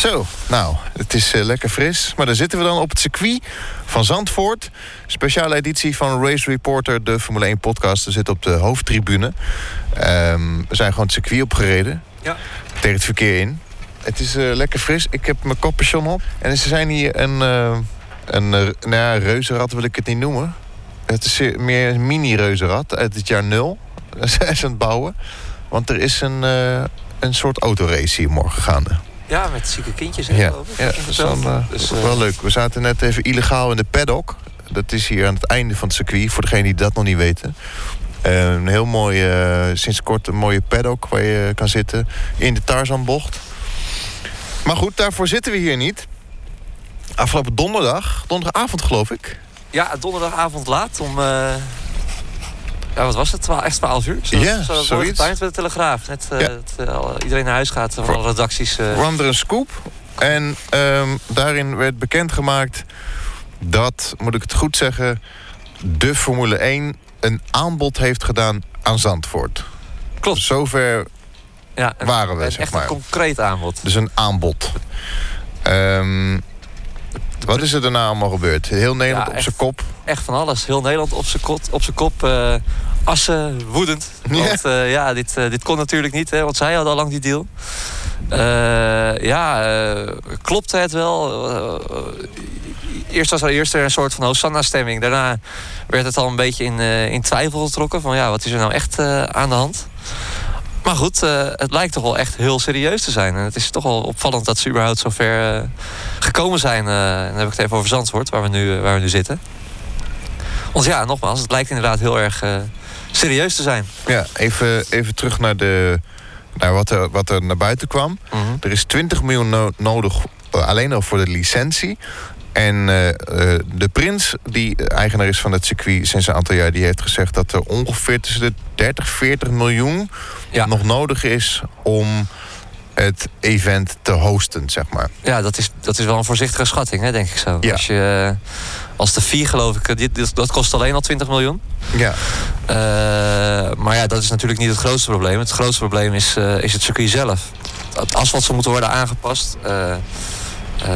Zo, nou, het is eh, lekker fris. Maar dan zitten we dan op het circuit van Zandvoort. Speciale editie van Race Reporter, de Formule 1 podcast. We zitten op de hoofdtribune. Ehm, we zijn gewoon het circuit opgereden. Ja. Tegen het verkeer in. Het is eh, lekker fris. Ik heb mijn capuchon op. En ze zijn hier een, eh een nou ja, reuzenrad wil ik het niet noemen. Het is meer een mini-reuzenrad uit het jaar nul. Zij zijn aan het bouwen. Want er is een, een soort autorace hier morgen gaande. Ja, met zieke kindjes en Ja, dat is dan, eh, Dus, eh, wel leuk. We zaten net even illegaal in de paddock. Dat is hier aan het einde van het circuit, voor degenen die dat nog niet weten. Eh, een heel mooi, eh, sinds kort een mooie paddock waar je kan zitten in de Tarzanbocht. Maar goed, daarvoor zitten we hier niet. Afgelopen donderdag, donderdagavond geloof ik. Ja, donderdagavond laat om... ja, wat was het? Twa- echt 12 uur? Zo, Ja, zo, zoiets. bij de Telegraaf. Net eh, Ja. eh, iedereen naar huis gaat van alle redacties. kwam er een scoop. En ehm, daarin werd bekendgemaakt dat, moet ik het goed zeggen, de Formule 1 een aanbod heeft gedaan aan Zandvoort. Klopt. Zover ja, een- waren we, zeg echt maar. een concreet aanbod. dus een aanbod. Ehm, wat is er daarna allemaal gebeurd? Heel Nederland Ja, op zijn kop. Echt van alles. Heel Nederland op zijn kot- op zijn kop. Assen, woedend. Ja. Want eh, ja, dit, eh, dit kon natuurlijk niet, hè, want zij hadden al lang die deal. Eh, ja, klopte het wel? Eerst was er eerst er een soort van Hosanna-stemming. Daarna werd het al een beetje in, in twijfel getrokken. Van ja, wat is er nou echt aan de hand? Maar goed, het lijkt toch wel echt heel serieus te zijn. En het is toch wel opvallend dat ze überhaupt zo ver gekomen zijn. Eh, en dan heb ik het even over Zandvoort, waar we nu, waar we nu zitten. Want ja, nogmaals, het lijkt inderdaad heel erg serieus te zijn. Ja, even, even terug naar, de, naar wat, er, wat er naar buiten kwam. Mhm. Er is 20 miljoen no- nodig eh, alleen al voor de licentie. En eh, eh, de prins, die eigenaar is van het circuit sinds een aantal jaar... die heeft gezegd dat er ongeveer tussen de 30, 40 miljoen... Ja. nog nodig is om het event te hosten, zeg maar. Ja, dat is, dat is wel een voorzichtige schatting, hè, denk ik zo. Ja. Als, je, eh, als de fee, geloof ik, eh, dit, dit- dat kost alleen al 20 miljoen. Ja, Eh, maar ja, dat is natuurlijk niet het grootste probleem. Het grootste probleem is, is het circuit zelf. Het asfalt zou moeten worden aangepast.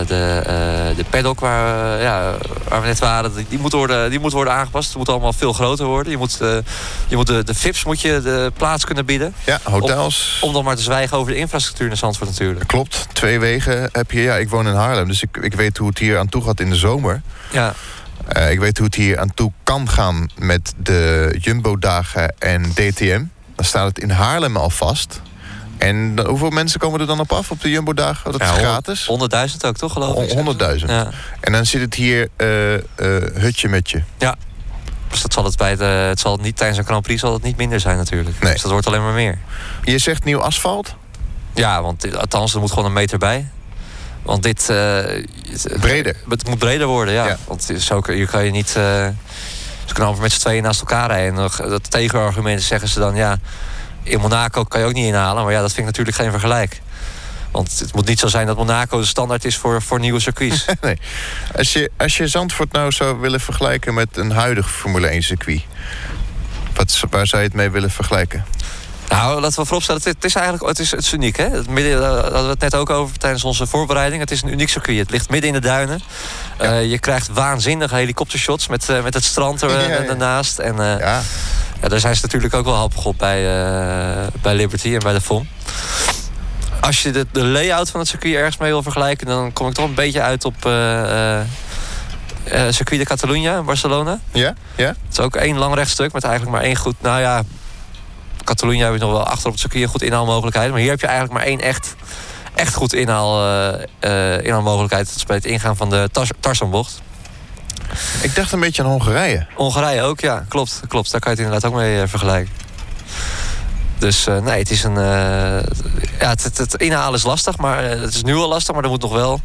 De, eh, de paddock waar, eh, ja, waar we net waren, die, die, moet worden, die moet worden aangepast. Het moet allemaal veel groter worden. Je moet, eh, je moet de, de FIPS moet je de plaats kunnen bieden. ja hotels. Om nog maar te zwijgen over de infrastructuur in Zandvoort natuurlijk. Klopt, twee wegen heb je. Ja, ik woon in Haarlem, dus ik, ik weet hoe het hier aan toe gaat in de zomer. Ja, Eh, ik weet hoe het hier aan toe kan gaan met de Jumbo-dagen en DTM. Dan staat het in Haarlem al vast. En dan- hoeveel mensen komen er dan op af op de Jumbo-dagen? Dat is Ja, gratis. 100.000 ook toch geloof ik? 100.000. Ja. En dan zit het hier eh, eh, hutje met je. Dus dat zal het bij de, het zal niet tijdens een Grand Prix zal het niet minder zijn natuurlijk. Nee. Dus dat wordt alleen maar meer. Je zegt nieuw asfalt? Ja, want dit- althans er moet gewoon een meter bij. Want dit eh, Breder. Het moet breder worden, ja. Ja. Want zo kun- hier kan je niet. eh ze kunnen met z'n tweeën naast elkaar rijden. En dat tegenargument zeggen ze dan ja. In Monaco kan je ook niet inhalen. Maar ja, dat vind ik natuurlijk geen vergelijk. Want het moet niet zo zijn dat Monaco de standaard is voor, voor nieuwe circuits. nee. Als je, als je Zandvoort nou zou willen vergelijken met een huidig Formule 1 circuit. Wat, waar zou je het mee willen vergelijken? Nou, laten we vooropstellen, het, het is eigenlijk het is, het is uniek. Hè? Het midden, daar hadden we het net ook over tijdens onze voorbereiding. Het is een uniek circuit. Het ligt midden in de duinen. Eh, je krijgt waanzinnige helikoptershots met, eh, met het strand er, Ja, ja. ernaast. En eh, Ja, ja, daar zijn ze natuurlijk ook wel happig op bij, eh, bij Liberty en bij de FOM. Als je de, de layout van het circuit ergens mee wil vergelijken... dan kom ik toch een beetje uit op eh, circuit de Catalunya in Barcelona. ja, ja. Het is ook één lang rechtstuk met eigenlijk maar één goed... Nou ja, Catalunya heb je nog wel achter op het circuit een goed inhaalmogelijkheid. Maar hier heb je eigenlijk maar één echt, echt goed inhaal, eh, inhaalmogelijkheid. Dat is bij het ingaan van de Tar- Tarzanbocht. Ik dacht een beetje aan Hongarije. Hongarije ook, ja, klopt. klopt. Daar kan je het inderdaad ook mee eh, vergelijken. Dus eh, nee, het is een. eh, ja, het, het, het inhalen is lastig, maar het is nu al lastig, maar er moet nog wel.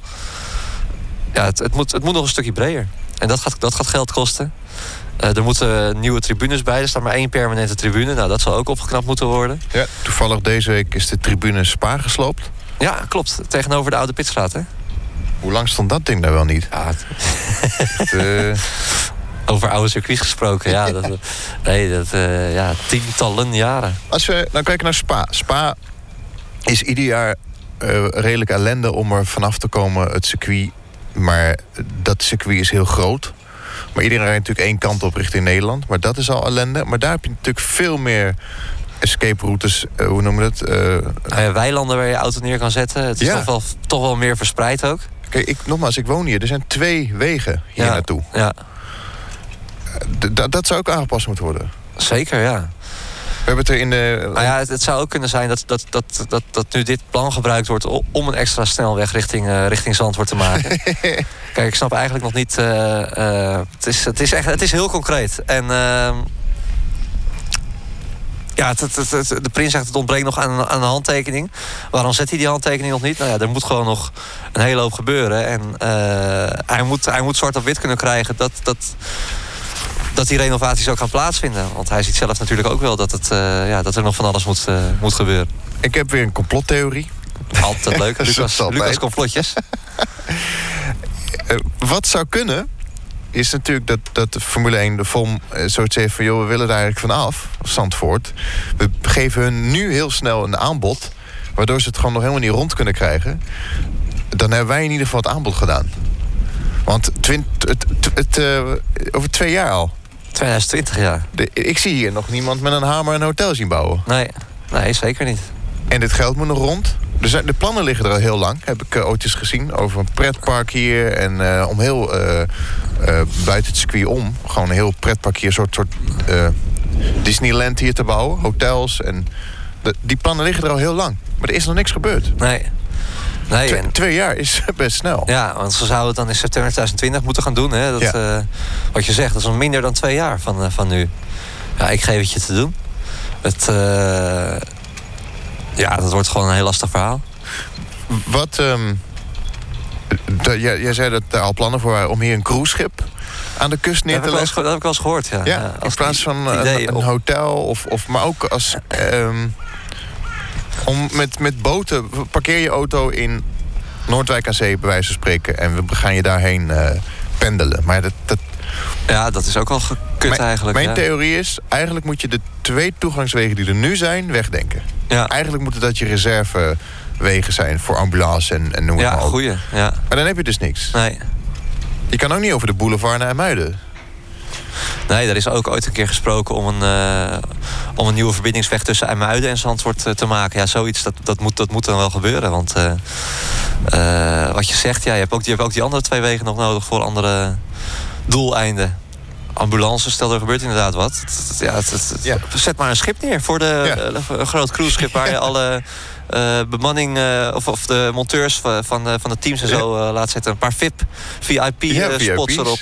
Ja, het, het, moet, het moet nog een stukje breder. En dat gaat, dat gaat geld kosten. Er moeten nieuwe tribunes bij. Er staat maar één permanente tribune. Nou, dat zal ook opgeknapt moeten worden. Ja, toevallig deze week is de tribune Spa gesloopt. Ja, klopt. Tegenover de Oude Pitstraat, hè? Hoe lang stond dat ding daar wel niet? Ja, het- Het, eh, over oude circuits gesproken. Ja, dat, nee, dat, eh, ja, tientallen jaren. als we nou kijken naar Spa. Spa is ieder jaar eh, redelijk ellende om er vanaf te komen, het circuit. Maar dat circuit is heel groot. Maar iedereen rijdt natuurlijk één kant op richting Nederland. Maar dat is al ellende. Maar daar heb je natuurlijk veel meer escape routes, hoe noemen we het? Eh, Nou weilanden waar je je auto neer kan zetten. Het is Ja. toch, wel, toch wel meer verspreid ook. Kijk, ik, nogmaals, ik woon hier. Er zijn twee wegen hier Ja. naartoe. Ja, D- dat- dat zou ook aangepast moeten worden. zeker ja. We hebben het er in de... Nou ja, het, het zou ook kunnen zijn dat, dat, dat, dat, dat nu dit plan gebruikt wordt om een extra snelweg richting, eh, richting Zandvoort te maken. Kijk, ik snap eigenlijk nog niet. eh, eh, het, is, het, is echt, het is heel concreet. En ehm, ja, het, het, de prins zegt het ontbreekt nog aan, aan een handtekening. Waarom zet hij die handtekening nog niet? Nou ja, er moet gewoon nog een hele hoop gebeuren. En eh, hij, moet, hij moet zwart op wit kunnen krijgen dat. dat dat die renovaties ook gaan plaatsvinden. Want hij ziet zelf natuurlijk ook wel dat, het, eh, ja, dat er nog van alles moet, eh, moet gebeuren. Ik heb weer een complottheorie. Altijd leuk. Lucas. Lucas complotjes. Wat zou kunnen, is natuurlijk dat, dat de Formule 1 de FOM eh, zoiets heeft van... joh, we willen daar eigenlijk van af, Zandvoort. We geven hun nu heel snel een aanbod... waardoor ze het gewoon nog helemaal niet rond kunnen krijgen. Dan hebben wij in ieder geval het aanbod gedaan. Want twint, het, het, het, eh, over twee jaar al. 2020, ja. De- ik zie hier nog niemand met een hamer een hotel zien bouwen. Nee, nee zeker niet. En dit geld moet nog rond. Er zijn, de plannen liggen er al heel lang. Heb ik uh, ooit eens gezien. Over een pretpark hier. En eh, om heel uh, uh, buiten het circuit om. Gewoon een heel pretpark hier. Een soort, soort Disneyland hier te bouwen. Hotels. En de, die plannen liggen er al heel lang. Maar er is nog niks gebeurd. Nee. nee twee, en, twee jaar is best snel. Ja, want ze zouden het dan in september 2020 moeten gaan doen. Hè? Dat, Ja. uh, wat je zegt, dat is al minder dan twee jaar van, uh, van nu. Ja, ik geef het je te doen. Het, uh, ja, dat wordt gewoon een heel lastig verhaal. Wat... Um, jij, jij zei dat er al plannen voor waren om hier een cruiseschip aan de kust neer te leggen. Dat heb ik wel eens gehoord, ja. Ja, in plaats van een, een, hotel of, of maar ook als... Um, om met, met boten, parkeer je auto in Noordwijk aan Zee, bij wijze van spreken. En we gaan je daarheen uh, pendelen. Maar dat, dat... Ja, dat is ook wel gekut mijn, eigenlijk. Mijn ja. theorie is, eigenlijk moet je de twee toegangswegen die er nu zijn, wegdenken. Ja. Eigenlijk moeten dat je reservewegen zijn voor ambulance en, en noem het ja, maar op. Goeie, ja, Maar dan heb je dus niks. Nee. Je kan ook niet over de boulevard naar Muiden. Nee, er is ook ooit een keer gesproken om een, uh, om een nieuwe verbindingsweg tussen IJmuiden en Zandvoort uh, te maken. Ja, zoiets, dat, dat, moet, dat moet dan wel gebeuren. Want uh, wat je zegt, ja, je, hebt ook, je hebt ook die andere twee wegen nog nodig voor andere doeleinden. Ambulance, stel er gebeurt inderdaad wat. Ja, het, het, ja. Zet maar een schip neer voor de, ja. een groot cruiseschip waar je alle uh, bemanning uh, of, of, de monteurs van, van, de, teams en zo uh, laat zetten. Een paar VIP, VIP-spots erop.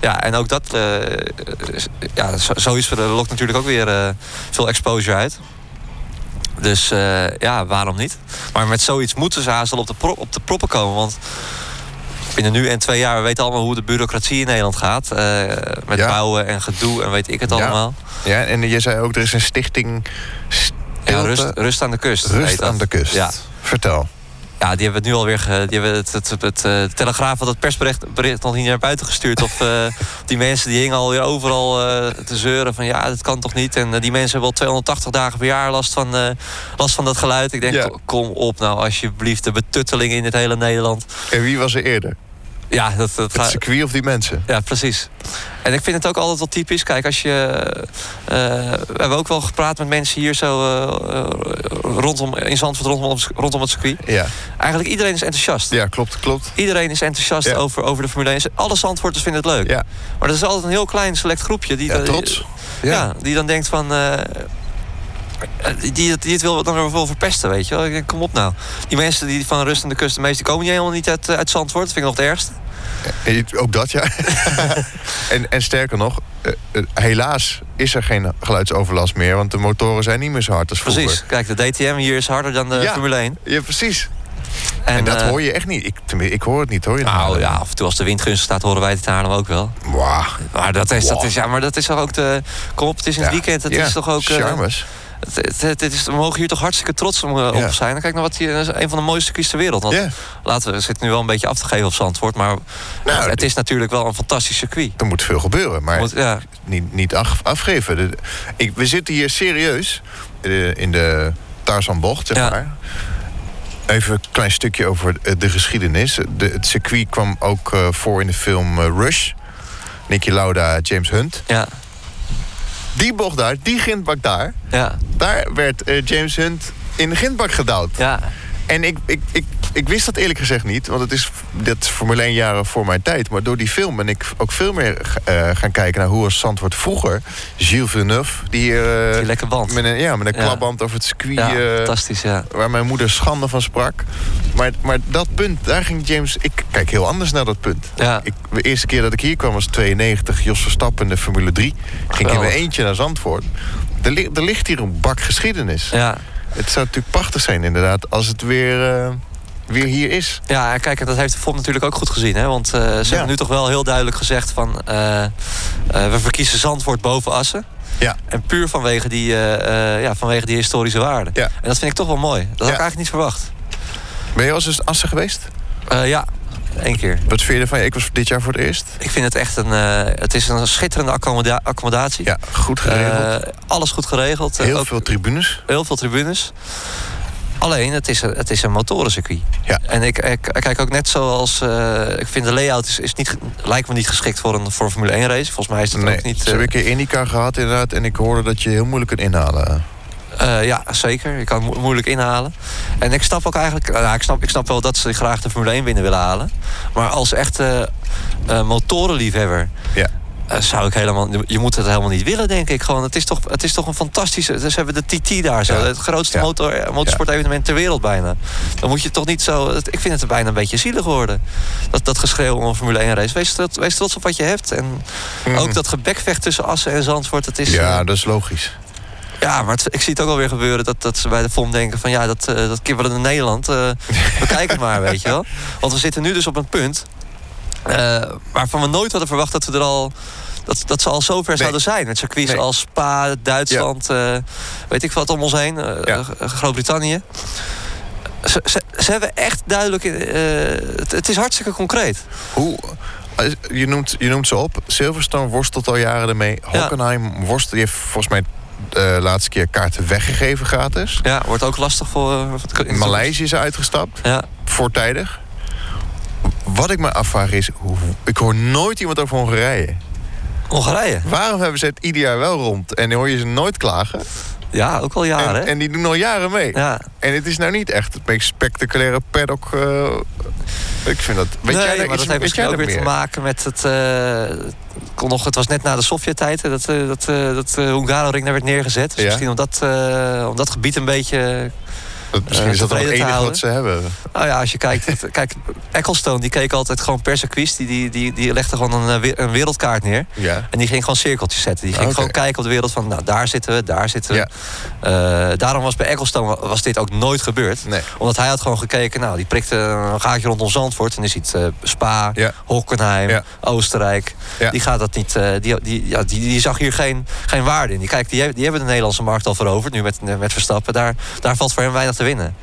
Ja, en ook dat, uh, ja, zoiets lokt natuurlijk ook weer uh, veel exposure uit. Dus uh, ja, waarom niet? Maar met zoiets moeten ze haast op de, pro op de proppen komen. Want binnen nu en twee jaar, we weten allemaal hoe de bureaucratie in Nederland gaat. Uh, met ja. bouwen en gedoe en weet ik het allemaal. Ja, en je zei ook, er is een stichting... Ja, rust, rust aan de kust. Rust aan de kust. Ja. Vertel. Ja, die hebben het nu alweer. Ge, die hebben het, het, het, het uh, Telegraaf had het persbericht bericht nog niet naar buiten gestuurd. Of uh, die mensen die hingen alweer overal uh, te zeuren van ja, dat kan toch niet. En die mensen hebben al 280 dagen per jaar last van, last van dat geluid. Ik denk, ja. kom op nou alsjeblieft, de betutteling in het hele Nederland. En wie was er eerder? Ja, dat, dat het circuit of die mensen? Ja, precies. En ik vind het ook altijd wel typisch. Kijk, als je. Uh, we hebben ook wel gepraat met mensen hier zo. Uh, rondom in Zandvoort, rondom, rondom het circuit. Ja. Eigenlijk iedereen is enthousiast. Ja, klopt, klopt. Iedereen is enthousiast ja. over, over de Formule 1. Alle Zandvoorters vinden het leuk. Ja. Maar er is altijd een heel klein select groepje die. Ja, trots. Ja. ja. die dan denkt van. Uh, die, die het wil dan wel verpesten, weet je wel. Ik denk, kom op nou. Die mensen die van Rust en de Kust, de meeste komen niet helemaal niet uit, uit Zandvoort. Dat vind ik nog het ergste. Ook dat, ja. en, en sterker nog, uh, uh, helaas is er geen geluidsoverlast meer... want de motoren zijn niet meer zo hard als vroeger. Precies. Kijk, de DTM hier is harder dan de ja. Formule 1. Ja, precies. En, en dat uh, hoor je echt niet. Ik, ik hoor het niet, hoor je Nou ja, af en toe als de wind gunstig staat, horen wij het in Haarlem ook wel. Wow. Maar dat is, wow. dat is, ja, maar dat is toch ook de... Kom op, het is in het ja. weekend, het ja. is toch ook... Charmes. Het, het, het is, we mogen hier toch hartstikke trots om, ja. op zijn. Kijk naar wat hier een van de mooiste circuits ter wereld. Want laten we zitten nu wel een beetje af te geven op Zandvoort. Maar nou, het is natuurlijk wel een fantastisch circuit. Er moet veel gebeuren, maar moet, ja. niet, niet af, afgeven. De, ik, we zitten hier serieus uh, in de Tarzanbocht, zeg ja. maar. Even een klein stukje over de geschiedenis. De, het circuit kwam ook uh, voor in de film Rush. Nicky Lauda, James Hunt. Ja. Die bocht daar, die grindbak daar. Ja. Daar werd uh, James Hunt in de grindbak gedouwd. Ja. En ik, ik, ik, ik wist dat eerlijk gezegd niet, want het is, dat is Formule 1 jaren voor mijn tijd. Maar door die film ben ik ook veel meer uh, gaan kijken naar hoe was Zandvoort vroeger. Gilles Villeneuve, die... Uh, die lekker band. Met een, ja, met een ja. klapband over het circuit. Ja, uh, fantastisch, ja. Waar mijn moeder schande van sprak. Maar, maar dat punt, daar ging James... Ik kijk heel anders naar dat punt. Ja. Ik, de eerste keer dat ik hier kwam was 92. Jos Verstappen, de Formule 3. Ging ik in mijn eentje naar Zandvoort. Er, er ligt hier een bak geschiedenis. Ja. Het zou natuurlijk prachtig zijn inderdaad als het weer, uh, weer hier is. Ja, kijk, dat heeft de FOM natuurlijk ook goed gezien. Hè? Want uh, ze ja. hebben nu toch wel heel duidelijk gezegd van... Uh, we verkiezen Zandvoort boven Assen. Ja. En puur vanwege die, ja, vanwege die historische waarde. Ja. En dat vind ik toch wel mooi. Dat had ik eigenlijk niet verwacht. Ben je al eens Assen geweest? ja, één keer. Wat vind je ervan? Ik was dit jaar voor het eerst. Ik vind het echt een, uh, het is een schitterende accommoda accommodatie. Ja, goed geregeld. Uh, alles goed geregeld. Heel ook veel tribunes. Heel veel tribunes. Alleen, het is een, het is een motorencircuit. Ja. En ik, ik, ik kijk ook net zoals... Uh, ik vind de layout is, is niet, lijkt me niet geschikt voor een, voor een Formule 1 race. Volgens mij is dat nee, ook niet... Ze hebben een keer IndyCar gehad inderdaad. En ik hoorde dat je heel moeilijk kunt inhalen. Uh, ja, zeker. Je kan mo moeilijk inhalen. En ik snap ook eigenlijk... Nou, ik, snap, ik snap wel dat ze graag de Formule 1 winnen willen halen. Maar als echte uh, motorenliefhebber... Ja. Uh, zou ik helemaal... Je moet het helemaal niet willen, denk ik. Gewoon, het, is toch, het is toch een fantastische... Dus hebben de TT daar zo. Ja. Het grootste Ja. motor, motorsportevenement ter wereld bijna. Dan moet je toch niet zo... Ik vind het bijna een beetje zielig worden. Dat, dat geschreeuw om een Formule 1 race. Wees, trots- wees trots op wat je hebt. En Mhm. ook dat gebekvecht tussen Assen en Zandvoort. Het is, Ja, eh, dat is logisch. Ja, maar het- ik zie het ook alweer gebeuren dat, dat ze bij de FOM denken van ja, dat, eh, dat kibbelen in Nederland. eh we kijken maar, weet je wel. Want we zitten nu dus op een punt eh, waarvan we nooit hadden verwacht dat we er al. Dat, dat ze al zo ver zouden zijn. Met circuits Nee. als Spa, Duitsland, weet ik wat om ons heen, Ja. Groot-Brittannië. Ze, ze, ze hebben echt duidelijk. het, het is hartstikke concreet. Hoe, je, noemt, je noemt ze op. Silverstone worstelt al jaren ermee. Ja. Hockenheim worstelt. Die heeft volgens mij de laatste keer kaarten weggegeven gratis. Ja, wordt ook lastig voor. eh, voor Maleisië is uitgestapt. Ja, Voortijdig. Wat ik me afvraag is... Ik hoor nooit iemand over Hongarije. Hongarije. Waarom hebben ze het ieder jaar wel rond? En hoor je ze nooit klagen. Ja, ook al jaren. en, en die doen al jaren mee. ja. En het is nou niet echt het meest spectaculaire paddock. eh, ik vind dat. Weet nee, jij maar iets- dat heeft misschien ook weer te maken met het... eh, kon nog, het was net na de Sovjet-tijd dat, eh, dat, dat eh, Hungaroring daar werd neergezet. Dus Ja. misschien om dat, om dat gebied een beetje... Dat, misschien eh, is dat het enige wat ze hebben. Nou ja, als je kijkt... kijk, Ecclestone die keek altijd gewoon per circuit. Die, die, die, die legde gewoon een, eh, een wereldkaart neer. Ja. En die ging gewoon cirkeltjes zetten. Die ging gewoon kijken op de wereld van... Nou, daar zitten we, daar zitten we. Ja. Eh, daarom was bij Ecclestone wa- was dit ook nooit gebeurd. Nee. Omdat hij had gewoon gekeken... Nou, die prikte een gaatje rondom Zandvoort. En is eh, Spa, Ja. Hockenheim, Ja. Oostenrijk. Die gaat dat niet... die, die, ja, die, die zag hier geen, geen waarde in. Die, kijk, die, hebben- die hebben de Nederlandse markt al veroverd. Nu met, met Verstappen. Daar, daar valt voor hem weinig te winnen.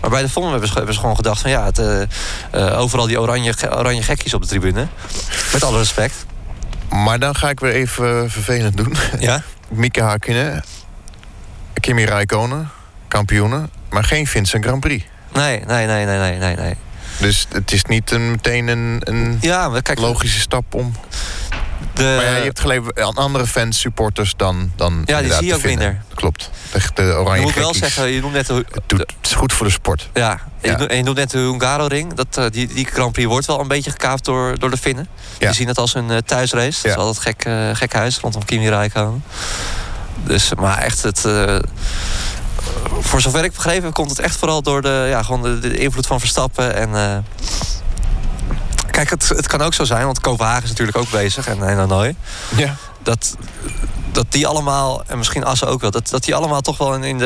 Maar bij de FOM hebben ze gewoon gedacht van ja, het, eh, eh, overal die oranje, oranje gekkies op de tribune. Met alle respect. Maar dan ga ik weer even vervelend doen. Ja? Mieke Hakkinen, Kimi Räikkönen, kampioenen. Maar geen Vincent Grand Prix. Nee, nee, nee, nee, nee, nee, nee. Dus het is niet een, meteen een, een Ja, maar kijk, logische stap om. De, maar ja, je hebt aan andere fans, supporters dan. dan Ja, die zie je ook vinden. minder. Klopt. De, de oranje je moet wel gekkies. zeggen, je noemt net de, Het, doet, het is goed voor de sport. ja, en. Je, noemt, en je noemt net de Hungaro-ring. Dat, eh, die, die Grand Prix wordt wel een beetje gekaapt door, door de Finnen. Ja. Die zien het als hun eh, thuisrace. Dat is altijd gek, eh, gek huis rondom Kimi Räikkönen. Dus, maar echt, het, eh, voor zover ik begrepen komt het echt vooral door de, ja, gewoon de, de invloed van Verstappen. En, kijk, het, het kan ook zo zijn, want Kopenhagen is natuurlijk ook bezig en, en Hanoi. Ja. dat, dat die allemaal, en misschien Assen ook wel, dat, dat die allemaal toch wel in, in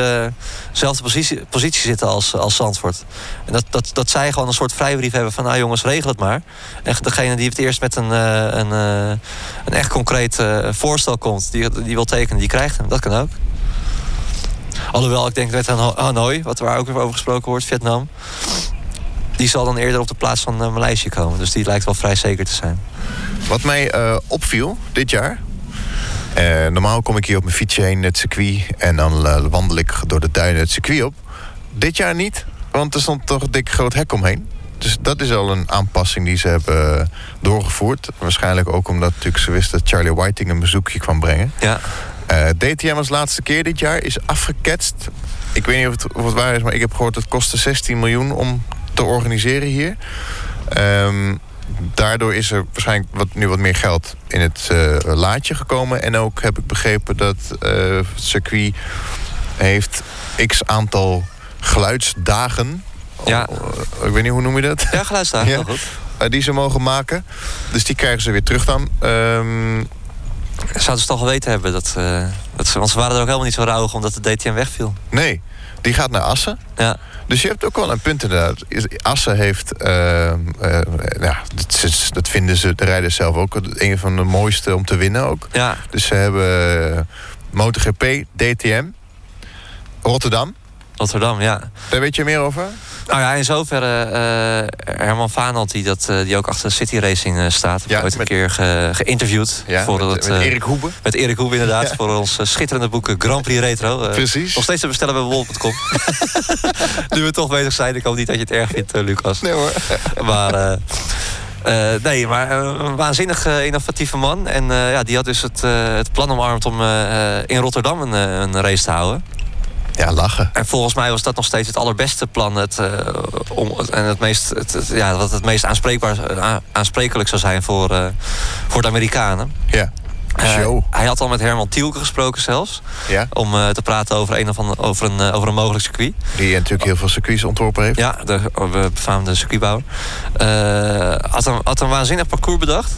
dezelfde positie, positie zitten als, als Zandvoort. En dat, dat, dat zij gewoon een soort vrijbrief hebben van, nou jongens, regel het maar. En degene die het eerst met een, eh, een, eh, een echt concreet eh, voorstel komt, die, die wil tekenen, die krijgt hem. Dat kan ook. Alhoewel, ik denk met Hano- Hanoi, wat waar ook weer over gesproken wordt, Vietnam. Die zal dan eerder op de plaats van uh, Maleisië komen. Dus die lijkt wel vrij zeker te zijn. Wat mij eh, opviel dit jaar. eh, normaal kom ik hier op mijn fietsje heen, het circuit. En dan eh, wandel ik door de duinen het circuit op. Dit jaar niet. Want er stond toch een dik groot hek omheen. Dus dat is al een aanpassing die ze hebben doorgevoerd. Waarschijnlijk ook omdat natuurlijk ze wisten dat Charlie Whiting een bezoekje kwam brengen. Ja. Uh, DTM als laatste keer dit jaar is afgeketst. Ik weet niet of het, of het waar is, maar ik heb gehoord dat het kostte 16 miljoen om te organiseren hier. Um, daardoor is er waarschijnlijk wat, nu wat meer geld in het uh, laadje gekomen. En ook heb ik begrepen dat uh, het circuit heeft x aantal geluidsdagen. Ja. ik weet niet, hoe noem je dat? Ja, geluidsdagen, ja. goed. Uh, die ze mogen maken. Dus die krijgen ze weer terug dan. Um, Zouden ze toch geweten hebben dat, uh, dat ze, want ze waren er ook helemaal niet zo rauwig omdat de DTM wegviel. Nee, die gaat naar Assen. Ja. Dus je hebt ook wel een punt inderdaad. Assen heeft, uh, uh, ja, dat, dat, vinden ze, de rijders zelf ook, een van de mooiste om te winnen ook. Ja. Dus ze hebben MotoGP, DTM, Rotterdam. Rotterdam, ja. Daar weet je meer over? Nou ja, in zoverre uh, Herman Vanant, die, dat, uh, die ook achter City Racing uh, staat, heb ja, ooit een keer ge, geïnterviewd. Ja, voor met, het, met Erik Hoebe. Met Erik Hoebe, inderdaad. Ja. Voor ons schitterende boek Grand Prix Retro. Precies. Nog steeds te bestellen bij wol.com. nu we toch bezig zijn, ik hoop niet dat je het erg vindt, Lucas. Nee hoor. maar... Uh, nee, maar een waanzinnig uh, innovatieve man. En uh, ja, die had dus het, het plan omarmd om in Rotterdam een, een race te houden. Ja, lachen. En volgens mij was dat nog steeds het allerbeste plan. Het, uh, om, en het meest, het, het, ja, wat het meest aanspreekbaar, aansprekelijk zou zijn voor, uh, voor de Amerikanen. Ja. Show. Uh, hij had al met Herman Tielke gesproken zelfs. Ja. Om te praten over een, of andere, over, een, over een mogelijk circuit. Die natuurlijk heel veel circuits ontworpen heeft. Ja, de befaamde circuitbouwer. had, een, had een waanzinnig parcours bedacht.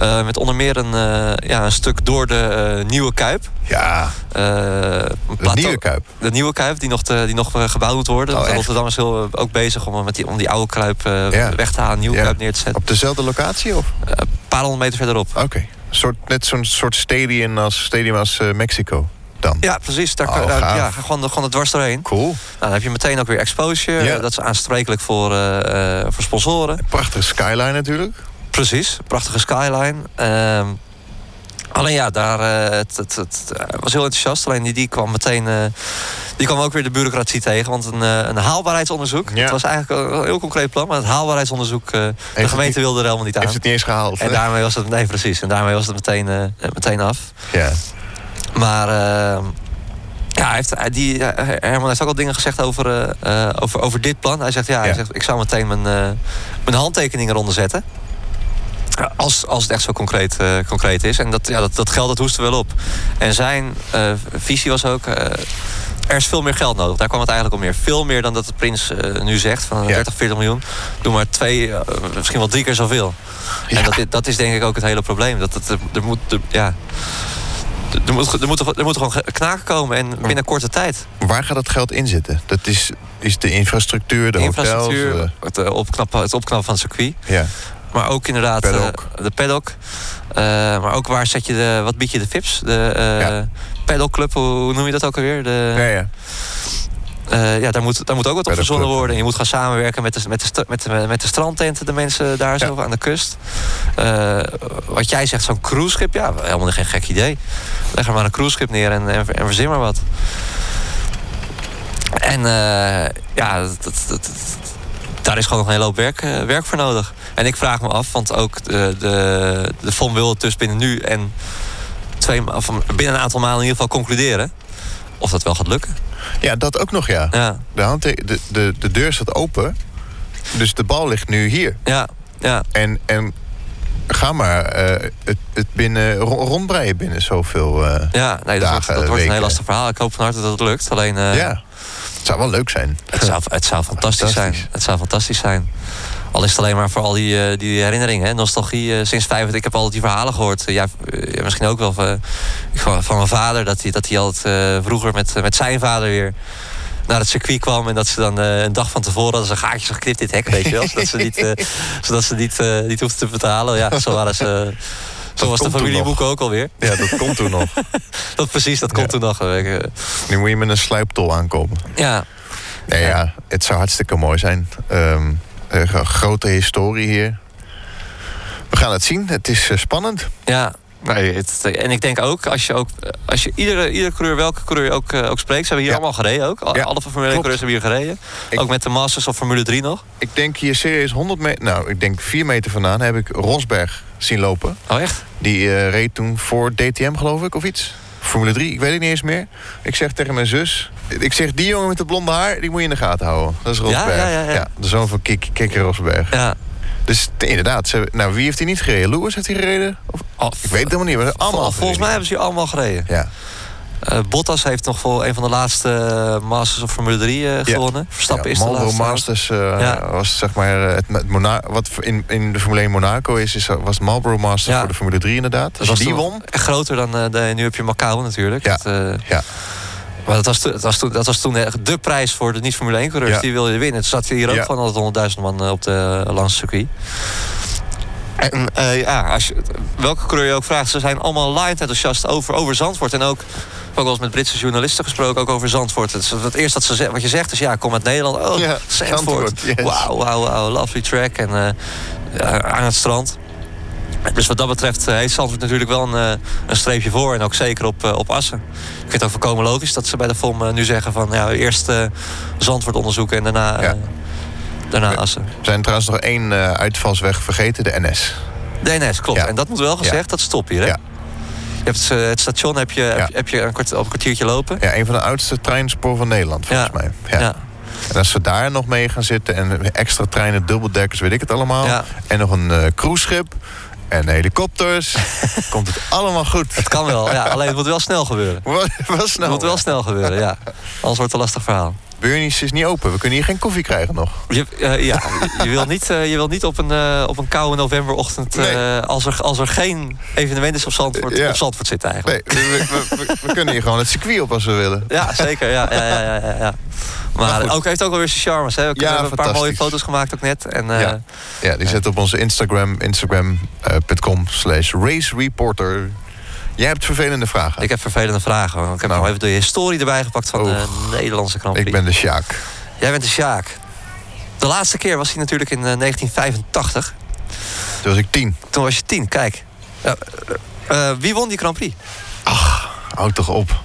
Uh, met onder meer een, uh, ja, een stuk door de uh, Nieuwe Kuip. Ja, de Nieuwe Kuip. De Nieuwe Kuip, die nog, te, die nog gebouwd moet worden. Oh, Rotterdam is heel, ook bezig om, met die, om die oude Kuip ja. weg te halen, Nieuwe ja. Kuip neer te zetten. Op dezelfde locatie? Of? Een paar honderd meter verderop. Oké, okay. net zo'n soort stadium als, stadium als Mexico. Dan. Ja, precies. Daar, oh, daar ja, gewoon, gewoon dwars doorheen. Cool. Nou, dan heb je meteen ook weer exposure. Ja. Dat is aansprekelijk voor, voor sponsoren. Prachtige skyline natuurlijk. Precies, prachtige skyline. Uh, alleen ja, daar, uh, het, het, het, was heel enthousiast. Alleen die, die kwam meteen. Uh, die kwam ook weer de bureaucratie tegen. Want een, een haalbaarheidsonderzoek. Ja. Het was eigenlijk een heel concreet plan. Maar het haalbaarheidsonderzoek. de gemeente niet, wilde er helemaal niet aan. Heeft het niet eens gehaald. En daarmee was het. Nee, precies. En daarmee was het meteen, meteen af. Ja. Maar. ehm, ja, hij heeft, die, Herman heeft ook al dingen gezegd over, uh, over, over dit plan. Hij zegt, ja, ja. Hij zegt, ik zou meteen mijn, uh, mijn handtekening eronder zetten. Als, als het echt zo concreet, uh, concreet is. En dat, ja, dat, dat geld dat hoesten wel op. En zijn visie was ook... er is veel meer geld nodig. Daar kwam het eigenlijk om meer. Veel meer dan dat de prins nu zegt. Van Ja. 30, 40 miljoen. Doe maar twee, misschien wel drie keer zoveel. Ja. En dat, dat is denk ik ook het hele probleem. Dat het, er, moet... Er, ja, er moet, er, moet, er moet gewoon knaken komen en binnen korte tijd. Waar gaat dat geld in zitten? Dat is, is de infrastructuur, de, de infrastructuur, hotels? het, opknappen, het opknappen van het circuit. Ja. Maar ook inderdaad paddock. Uh, de paddock. Uh, maar ook waar zet je de, wat bied je de VIP's? De ja. paddockclub, hoe noem je dat ook alweer? De, ja, ja. Uh, ja, daar moet, daar moet ook wat op verzonnen worden. En je moet gaan samenwerken met de, met de, met de, met de strandtenten, de mensen daar zo Ja. aan de kust. Uh, wat jij zegt, zo'n cruiseschip, ja, helemaal geen gek idee. Leg er maar een cruiseschip neer en, en, en verzin maar wat. En uh, ja, dat, dat, dat, daar is gewoon nog een hele hoop werk, uh, werk voor nodig. En ik vraag me af, want ook de, de, de FOM wil het dus binnen nu en twee, of binnen een aantal maanden in ieder geval concluderen. Of dat wel gaat lukken. Ja, dat ook nog, ja. Ja, De, handte- de, de, de deur staat open. Dus de bal ligt nu hier. ja, ja. En, en ga maar eh, het, het binnen, ro- rondbreien binnen zoveel... eh, Ja, nee, dat, wordt, Dagen, dat wordt een heel lastig verhaal. Ik hoop van harte dat het lukt. Alleen, uh, ja, het zou wel leuk zijn. het, zou, het zou fantastisch, Fantastisch. zijn. Het zou fantastisch zijn. Al is het alleen maar voor al die, uh, die herinneringen. Hè? Nostalgie uh, sinds 25. Ik heb altijd die verhalen gehoord. ja, uh, misschien ook wel van, van, mijn vader. Dat hij, dat hij altijd vroeger met, met zijn vader weer naar het circuit kwam. En dat ze dan een dag van tevoren hadden ze gaatjes geknipt het hek. Weet je wel? zodat ze niet, zodat ze niet, niet hoefden te betalen. Ja, zo waren ze... Zo was de familieboek ook alweer. Ja, dat komt toen nog. Dat precies, dat komt Ja. toen nog. eh, Nu moet je met een sluiptol aankomen. Ja, Nee, ja, het zou hartstikke mooi zijn. Ehm, een grote historie hier. We gaan het zien. Het is eh, spannend. ja. Nee, het, en ik denk ook, als je, ook, als je iedere, iedere coureur, welke coureur ook, uh, ook spreekt... ze hebben hier Ja. allemaal gereden ook. Ja, Alle Formule 1 coureurs hebben hier gereden. Ik- Ook met de Masters of Formule 3 nog. Ik denk hier serieus 100 meter... Nou, ik denk 4 meter vandaan heb ik Rosberg zien lopen. Oh, echt? Die eh, reed toen voor DTM, geloof ik, of iets. Formule 3, ik weet het niet eens meer. Ik zeg tegen mijn zus... Ik zeg, die jongen met het blonde haar, die moet je in de gaten houden. Dat is Rosberg. ja, ja, ja. de zoon van Kik, Kikker Rosberg. Ja. Dus inderdaad, ze, nou, wie heeft hij niet gereden? Lewis heeft hij gereden? Of, Ik weet het helemaal niet, maar allemaal Vol- Volgens mij hebben ze hier allemaal gereden. Ja, Eh, Bottas heeft nog voor een van de laatste eh, Masters of Formule 3 eh, gewonnen. Verstappen ja, is de laatste. Masters Ja. was zeg maar het, het Mona wat in, in de Formule 1 Monaco is, is was Marlboro Masters voor de Formule 3 inderdaad. Als was je die won, echt groter dan de, nu heb je Macau natuurlijk. Ja. Dat, ja, maar dat was, toen- dat, was toen, dat was toen echt de prijs voor de niet-Formule 1-coureurs. Ja. Die wilde je winnen. Toen zat hier ook van altijd 100.000 man op de Lanse circuit. En eh, ja, als je, welke coureur je ook vraagt, ze zijn allemaal live enthousiast over, over Zandvoort. En ook, ik heb ook wel eens met Britse journalisten gesproken, ook over Zandvoort. Het, is het eerste dat ze wat je zegt is, ja, kom uit Nederland. Oh, Ja, Zandvoort. Wauw, wauw, wauw, lovely track. En eh, aan het strand. Dus wat dat betreft eh, heeft Zandvoort natuurlijk wel een, een streepje voor. En ook zeker op, op Assen. Ik vind het ook volkomen logisch dat ze bij de FOM nu zeggen van... Ja, eerst eh, Zandvoort onderzoeken en daarna, Ja. Daarna Assen. we zijn trouwens nog één eh, uitvalsweg vergeten, de NS. De NS, klopt. Ja. En dat moet wel gezegd, Ja. dat stopt hier. Hè? Ja. Je hebt eh, het station heb je, heb, Ja. je- heb je een, op een kwartiertje lopen. Ja, een van de oudste treinspoor van Nederland, volgens mij. Ja. Ja. En als we daar nog mee gaan zitten en extra treinen, dubbeldekkers, weet ik het allemaal. Ja. En nog een eh cruiseschip en helikopters, komt het allemaal goed. Het kan wel, ja, alleen het moet wel snel gebeuren. Wat was Het snel. moet wel snel gebeuren, ja. Anders wordt het een lastig verhaal. Burnies is niet open. We kunnen hier geen koffie krijgen nog. Je, eh, ja, je wil niet, eh, je wil niet op, een, eh, op een koude novemberochtend... Nee. als, er, als er geen evenement is op Zandvoort, Ja. op Zandvoort zitten eigenlijk. Nee, we, we, we- we kunnen hier gewoon het circuit op als we willen. Ja, zeker. Ja, ja, ja, ja, ja. Maar, Maar goed. ook, heeft ook wel weer zijn charmes. Hè. We Ja, hebben een paar mooie foto's gemaakt ook net. En, Ja. Ja, die zet op onze Instagram, instagram.com slash race reporter. Jij hebt vervelende vragen. Ik heb vervelende vragen. Ik heb Nou. nog even de historie erbij gepakt van de Nederlandse Grand Prix. Ik ben de Sjaak. Jij bent de Sjaak. De laatste keer was hij natuurlijk in eh, 1985. Toen was ik tien. Toen was je tien, kijk. Ja, eh, eh, wie won die Grand Prix? Houd toch op.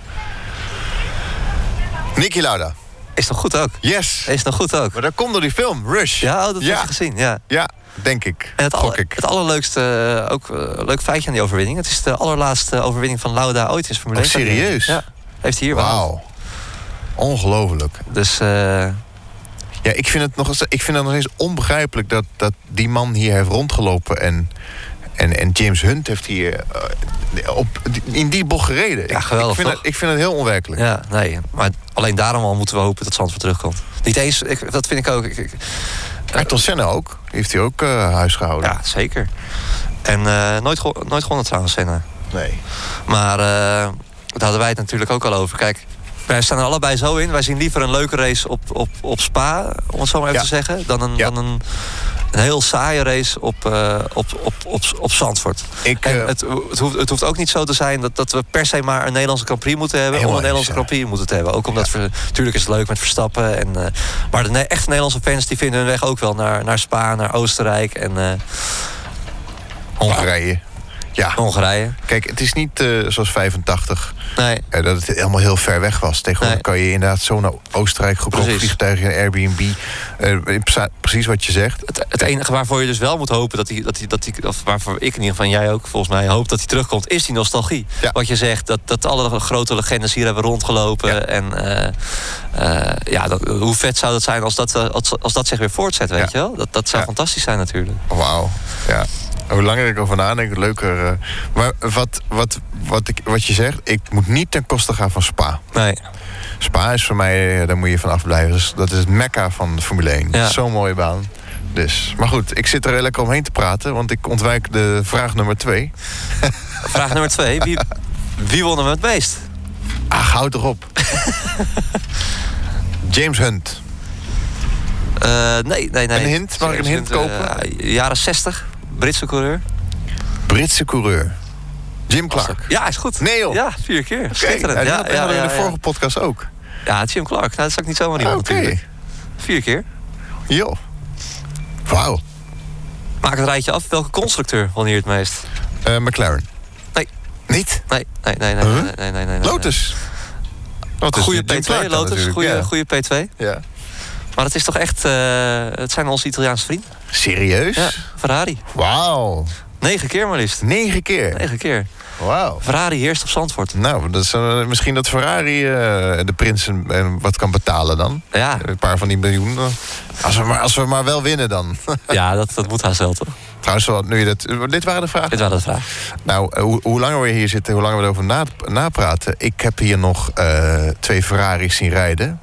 Niki Lauda. Is nog goed ook. Yes. Is nog goed ook. Maar dat komt door die film, Rush. Ja, oh, dat Ja. heb je gezien. Ja. Ja, denk ik. En het, ik. het allerleukste, eh, ook eh, leuk feitje aan die overwinning. Het is de allerlaatste overwinning van Lauda ooit in Formule Oh, 1 carrière. serieus? Ja, heeft hij hier wel. Wauw. Ongelooflijk. Dus eh, Ja, ik vind het nog eens, ik vind het nog eens onbegrijpelijk dat, dat die man hier heeft rondgelopen en, en, en James Hunt heeft hier eh, op, in die bocht gereden. Ja, Ik- geweldig, ik, vind het, ik vind het heel onwerkelijk. ja, nee. Maar alleen daarom al moeten we hopen dat Zandvoort terugkomt. Niet eens, ik, dat vind ik ook. Ik, ik- Ayrton Senna ook. Heeft hij ook eh, huis gehouden. ja, zeker. En eh, nooit, gewo- nooit gewonnen trouwens, Senna. Nee. Maar eh, daar hadden wij het natuurlijk ook al over. Kijk, wij staan er allebei zo in. Wij zien liever een leuke race op, op, op Spa, om het zo maar even Ja. te zeggen... dan een, Ja. dan een, een heel saaie race op, eh, op, op, op, op Zandvoort. Ik, En eh, het, het, hoeft, het hoeft ook niet zo te zijn dat, dat we per se maar een Nederlandse Grand Prix moeten hebben... om een Nederlandse Grand Prix moeten te hebben. Ook omdat, we, natuurlijk is het leuk met Verstappen. En, eh, maar de ne- echte Nederlandse fans die vinden hun weg ook wel naar, naar Spa, naar Oostenrijk en Hongarije. Ja, Hongarije. kijk, het is niet eh, zoals 85. Nee, eh, dat het helemaal heel ver weg was. Tegenwoordig Nee. kan je inderdaad zo naar Oostenrijk goedkoop Precies. vliegtuigen en Airbnb. Eh, pre- precies wat je zegt. Het, het enige waarvoor je dus wel moet hopen dat hij, dat hij, dat hij, of waarvoor ik in ieder geval, en jij ook volgens mij, hoopt dat hij terugkomt, is die nostalgie. Ja. Wat je zegt, dat, dat alle grote legendes hier hebben rondgelopen. Ja. En ja, dat, hoe vet zou dat zijn als dat, als, als dat zich weer voortzet, weet je wel? Dat, dat zou fantastisch zijn natuurlijk. Wauw. Ja. Hoe langer ik over nadenk, hoe leuker. eh. Maar wat, wat, wat, ik, wat je zegt, ik moet niet ten koste gaan van Spa. Nee, Spa is voor mij, eh, daar moet je van afblijven. Dus dat is het mekka van de Formule 1. Ja. Zo'n mooie baan. Dus, maar goed, ik zit er lekker omheen te praten, want ik ontwijk de vraag nummer twee. vraag nummer twee. Wie, wie won hem het meest? Ach, houd toch op. James Hunt. Eh, nee, nee, nee. Een hint? Mag ik een hint kopen? jaren 60, Britse coureur. Britse coureur. Jim Clark. Ja, is goed. Nee joh. Ja, vier keer. Oké, Schitterend. ja, Ja, hadden ja, we in de vorige podcast ook. Ja, Jim Clark. Nou, dat is ook niet zomaar iemand Oké. Vier keer. Joh. Wauw. Maak het rijtje af. Welke constructeur won hier het meest? Eh, McLaren. Nee, Niet? Nee, nee, nee, nee. Huh? nee, nee, nee, nee. Lotus. Wat is Goede dit? James P2, Clark dan Lotus. Goede, goede P2. Ja. Maar het is toch echt... eh, het zijn onze Italiaanse vrienden. Serieus? Ja, Ferrari. Wauw. Negen keer maar liefst. Negen keer. Negen keer. Wauw. Ferrari heerst op Zandvoort. Nou, dat is, eh, misschien dat Ferrari eh, de prinsen wat kan betalen dan. Ja, Een paar van die miljoen. eh. Als we maar, als we maar wel winnen dan. ja dat, dat moet haast wel, toch? Trouwens, nu je dat, dit waren de vragen. Dit waren de vraag. Nou, hoe, hoe langer we hier zitten, hoe langer we erover na, napraten. Ik heb hier nog twee Ferraris zien rijden.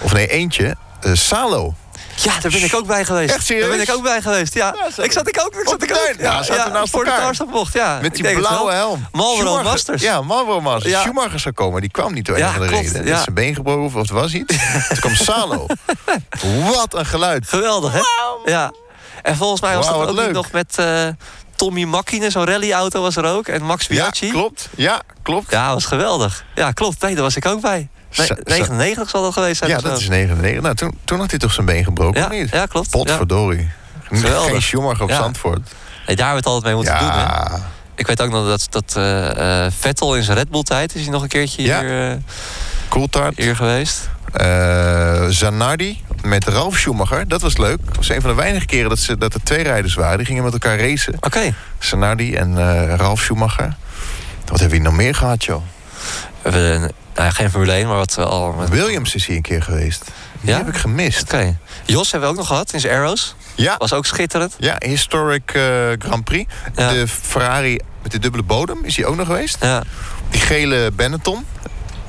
Of nee, eentje. Eh, Salo. Ja, daar ben ik ook bij geweest. Echt serieus? Daar ben ik ook bij geweest, ja. Ja, ik zat ik ook, ik zat de ik ook. tuin. Ja, zaten naast voor elkaar. de Tarsapbocht, ja. Met die blauwe helm. Marlboro Masters. Ja, Marlboro Masters. Ja. Schumacher zou komen. Die kwam niet door Ja, een of andere klopt, reden. ja. Is zijn been gebroken of het was iets. Toen kwam Salo. Wat een geluid. Geweldig, hè? Ja. En volgens mij was dat ook leuk. nog met eh, Tommy Makkine, zo'n rallyauto was er ook. En Max Ja, Biaggi. klopt. Ja, klopt. Ja, was geweldig. Ja, klopt. Nee, daar was ik ook bij. Nee, Zo- zo- 99 zal dat geweest zijn. Ja, dat is 99. Nou, toen, toen had hij toch zijn been gebroken, ja, of niet? ja, klopt. Ja. Potverdorie. Geweldig. Geen Schumacher op Ja. Zandvoort. Nee, daar hebben we het altijd mee moeten doen. Hè? Ja, Ik weet ook nog dat, dat eh, eh, Vettel in zijn Red Bull tijd is hij nog een keertje Ja. hier, eh, Coulthard. hier geweest. Zanardi met Ralf Schumacher. Dat was leuk. Dat was een van de weinige keren dat, ze, dat er twee rijders waren. Die gingen met elkaar racen. Oké. Zanardi en Ralf Schumacher. Wat hebben we hier nog meer gehad, joh? We hebben nou, ja, geen Formule 1, maar wat we al... met- Williams is hier een keer geweest. Die Ja? heb ik gemist. Oké. Jos hebben we ook nog gehad in zijn Arrows. Ja, Was ook schitterend. ja historic eh, Grand Prix. Ja. De Ferrari met de dubbele bodem is hier ook nog geweest. Ja. Die gele Benetton.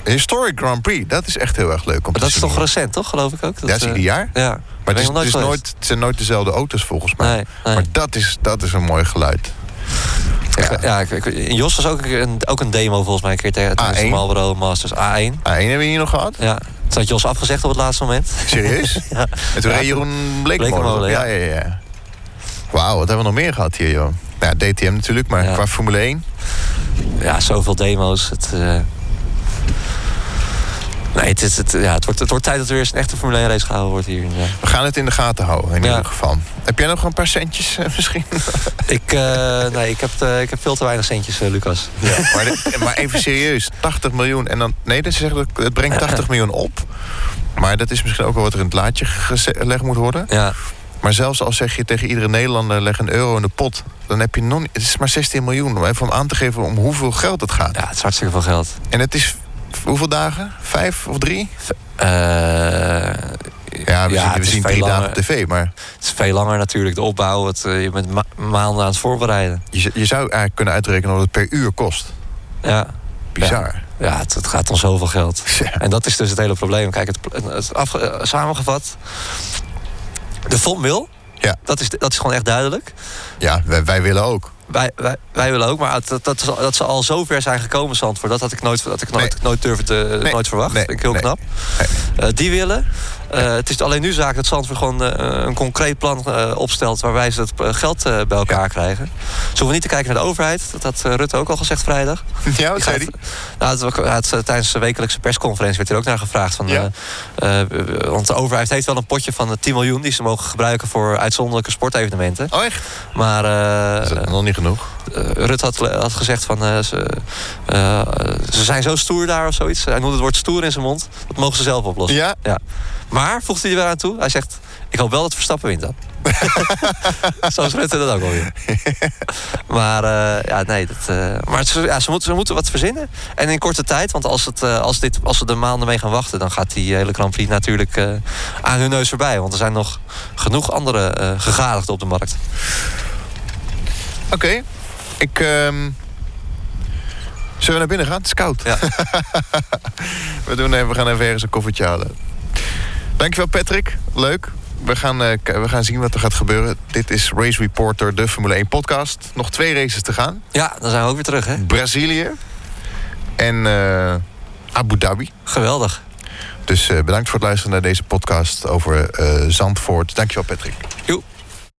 Historic Grand Prix, dat is echt heel erg leuk om Maar te dat is zien. toch recent, toch? Geloof ik ook. Ja, dat is eh, ieder jaar. Ja. Maar het, is, het, is nooit, het zijn nooit dezelfde auto's volgens mij. Nee, nee. Maar dat is, dat is een mooi geluid. Ja, ja ik, ik- Jos was ook een, ook een demo volgens mij een keer tegen de A1. Marlboro Masters A1. Ah, één hebben we hier nog gehad. Ja. Toen had Jos afgezegd op het laatste moment. Serieus? Ja. En toen Ja, reed Jeroen Bleekmolen. Ja, ja. ja. Wauw, wat hebben we nog meer gehad hier, joh? Nou, Ja, DTM natuurlijk, maar qua Formule 1. Ja, zoveel demo's. Het, eh, Nee, het, is, het, ja, het, wordt, het wordt tijd dat er weer eens een echte Formule 1 race gehouden wordt hier. Ja. We gaan het in de gaten houden, in Ja. ieder geval. Heb jij nog een paar centjes eh, misschien? Ik, eh, nee, ik heb, eh, ik heb veel te weinig centjes, Lucas. Ja. maar, maar even serieus, 80 miljoen. En dan, nee, dat ze zeggen dat het brengt 80 miljoen op. Maar dat is misschien ook wel wat er in het laadje gelegd moet worden. Ja, Maar zelfs als zeg je tegen iedere Nederlander leg een euro in de pot, dan heb je nog. Het is maar 16 miljoen. Om even aan te geven om hoeveel geld het gaat. ja, het is hartstikke veel geld. En het is hoeveel dagen? Vijf of drie? Eh, Ja, we Ja, zien, we zien drie dagen op tv. Maar het is veel langer natuurlijk, de opbouw. Het, eh, je bent ma- maanden aan het voorbereiden. je, zou eigenlijk kunnen uitrekenen wat het per uur kost. Ja, Bizar. ja het, het gaat om zoveel geld. Ja. En dat is dus het hele probleem. Kijk, het, het afge- eh, samengevat. De FOM wil. Ja. Dat is, dat is gewoon echt duidelijk. Ja, wij, wij willen ook. Wij, wij, wij willen ook, maar dat, dat, dat ze al zo ver zijn gekomen, Zandvoort... dat had ik nooit, dat ik nooit, Nee. nooit durfde te, Nee. nooit verwacht. Nee. Vind ik heel knap. Eh, die willen. Eh, het is alleen nu zaak dat Zandvoort gewoon eh, een concreet plan eh, opstelt... waarbij ze het eh, geld bij elkaar krijgen. Ze hoeven niet te kijken naar de overheid. Dat had Rutte ook al gezegd vrijdag. Ja, wat zei hij? Nou, het, het, tijdens de wekelijkse persconferentie werd er ook naar gevraagd. Van, Ja. want de overheid heeft wel een potje van eh, 10 miljoen... die ze mogen gebruiken voor uitzonderlijke sportevenementen. Oh, echt? Maar Is dat nog niet genoeg? Eh, Rutte had, had gezegd van eh, ze, eh, ze zijn zo stoer daar of zoiets. Hij noemde het woord stoer in zijn mond. Dat mogen ze zelf oplossen. Ja? Maar, voegt hij er weer aan toe, hij zegt... ik hoop wel dat Verstappen wint dan. Zoals Rutte dat ook alweer. maar ja, nee. Dat, maar het, ja, ze, moeten, ze moeten wat verzinnen. En in korte tijd, want als, het, als, dit, als ze er maanden mee gaan wachten... dan gaat die hele Grand Prix natuurlijk aan hun neus voorbij. Want er zijn nog genoeg andere gegadigden op de markt. Oké. Ik... ehm, Zullen we naar binnen gaan? Het is koud. Ja. we, doen even, we gaan even ergens een koffertje halen. Dankjewel Patrick. Leuk. We gaan, eh, we gaan zien wat er gaat gebeuren. Dit is Race Reporter, de Formule 1 podcast. Nog twee races te gaan. Ja, dan zijn we ook weer terug, hè? Brazilië en eh, Abu Dhabi. Geweldig. Dus eh, bedankt voor het luisteren naar deze podcast over Zandvoort. Dankjewel Patrick. Joep.